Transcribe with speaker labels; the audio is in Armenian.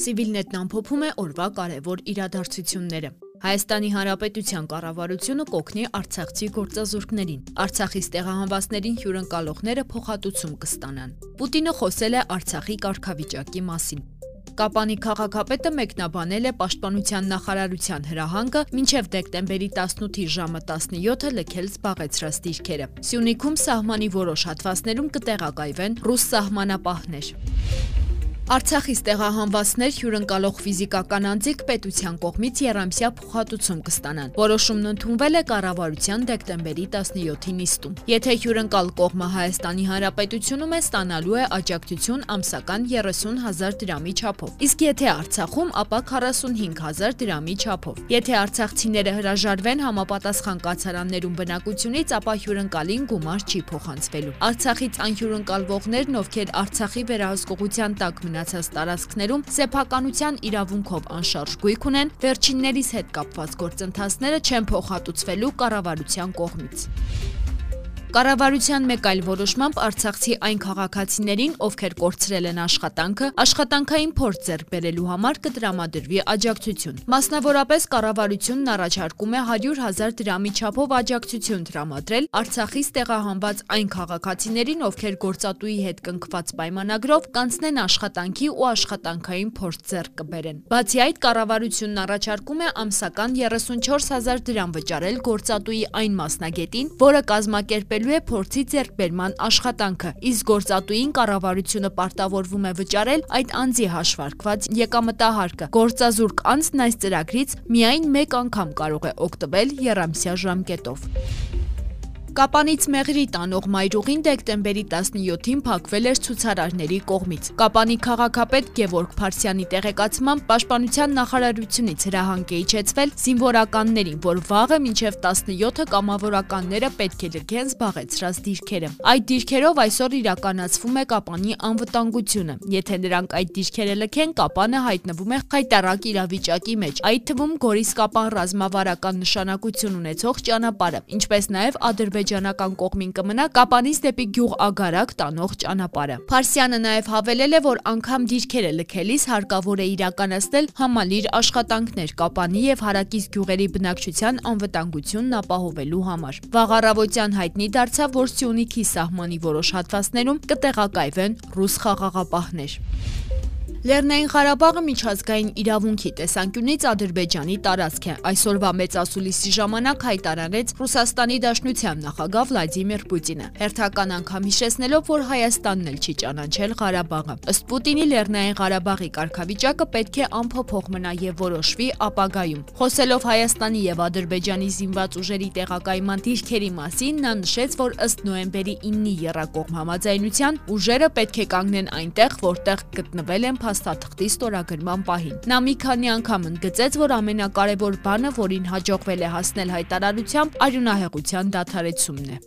Speaker 1: Civilnet-ն ամփոփում է օրվա կարևոր իրադարձությունները։ Հայաստանի Հանրապետության կառավարությունը կօգնի Արցախցի գործազուրկներին։ Արցախից տեղահանվածներին հյուրընկալողները փոխհատուցում կստանան։ Պուտինը խոսել է Արցախի կարգավիճակի մասին։ Կապանի քաղաքապետը մեկնաբանել է Պաշտպանության նախարարության հրահանգը մինչև դեկտեմբերի 18-ի ժամը 17-ը լքել զբաղեցրած դիրքերը։ Սյունիքում սահմանի որոշ հատվածներում կտեղակայվեն ռուս սահմանապահներ։ Արցախից տեղահանվածներ հյուրընկալող ֆիզիկական անձիկ պետության կողմից երամսյա փոխհատուցում կստանան։ Որոշումն ընդունվել է կառավարության դեկտեմբերի 17-ի նիստում։ Եթե հյուրընկալ կողմը Հայաստանի Հանրապետությունում է, ստանալու է աջակցություն ամսական 30000 դրամի չափով, իսկ եթե Արցախում, ապա 45000 դրամի չափով։ Եթե արցախցիները հրաժարվեն համապատասխան կացարաններում բնակությունից, ապա հյուրընկալին գումար չի փոխանցվելու։ Արցախից այն հյուրընկալվողներն, ովքեր Արցախի վերահսկողության տակ մնաց մնացած տարածքներում սեփականության իրավունքով անշարժ գույք ունեն, վերջիններիս հետ կապված գործընթացները չեն փոխհատուցվելու կառավարության կողմից։ Կառավարության մեկ այլ որոշմամբ Արցախցի այն քաղաքացիներին, ովքեր կորցրել են աշխատանքը, աշխատանքային փորձ ձեռք բերելու համար կտրամադրվի աջակցություն։ Մասնավորապես կառավարությունն առաջարկում է 100.000 դրամի չափով աջակցություն տրամադրել Արցախից տեղահանված այն քաղաքացիներին, ովքեր գործատուի հետ կնքված պայմանագրով կանցնեն աշխատանքի ու աշխատանքային փորձ ձեռք կբերեն։ Բացի այդ, կառավարությունն առաջարկում է ամսական 34000 դրամ վճարել գործատուի այն մասնագետին, որը կազմակերպել կատարելու է փորձի ձեռքբերման աշխատանքը, իսկ գործատուին կառավարությունը պարտավորվում է վճարել այդ անձի հաշվարկված եկամտահարկը։ Գործազուրկ անձն այս ծրագրից միայն մեկ անգամ կարող է օգտվել երամսյա ժամկետով։ Կապանից մեղրի տանող մայրուղին դեկտեմբերի 17-ին փակվել էր ցուցարարների կողմից։ Կապանի քաղաքապետ Գևորգ Փարսյանի տեղեկացմամբ Պաշտպանության նախարարությունից հրահանգ է իջեցվել զինվորականներին, որ վաղը մինչև 17-ը կամավորականները պետք է լքեն զբաղեցրած դիրքերը։ Այդ դիրքերով այսօր իրականացվում է Կապանի անվտանգությունը։ Եթե նրանք այդ դիրքերը լքեն, Կապանը հայտնվում է խայտարակ իրավիճակի մեջ, այդ թվում Գորիս-Կապան ռազմավարական նշանակություն ունեցող ճանապարհը, ինչպես նաև Ադրբեջան ադրբեջանական կողմին կմնա Կապանից դեպի գյուղ Ագարակ տանող ճանապարհը։ Փարսյանը նաև հավելել է, որ անգամ դիրքերը լքելիս հարկավոր է իրականացնել համալիր աշխատանքներ Կապանի եւ հարակից գյուղերի բնակչության անվտանգությունն ապահովելու համար։ Վաղ առավոտյան հայտնի դարձավ, որ Սյունիքի սահմանի որոշ հատվածներում կտեղակայվեն ռուս խաղաղապահներ։ Լեռնային Ղարաբաղը միջազգային իրավունքի տեսանկյունից Ադրբեջանի տարածք է։ Այսօրվա մեծասուլիսի ժամանակ հայտարարեց Ռուսաստանի Դաշնության նախագահ Վլադիմիր Պուտինը, հերթական անգամ հիշեցնելով, որ Հայաստանն էլ չի ճանաչել Ղարաբաղը։ Ըստ Պուտինի Լեռնային Ղարաբաղի կարգավիճակը պետք է անփոփոխ մնա եւ որոշվի ապագայում։ Խոսելով Հայաստանի եւ Ադրբեջանի զինված ուժերի տեղակայման դիրքերի մասին, նա նշեց, որ ըստ նոեմբերի 9-ի երակողմ համաձայնության ուժերը պետք է կանգնեն այնտեղ, որտեղ գտնվել են փաստաթղթի ստորագրման պահին։ Նա մի քանի անգամ ընդգծեց, որ ամենակարևոր բանը, որին հաջողվել է հասնել հայտարարությամբ, արյունահեղության դադարեցումն է։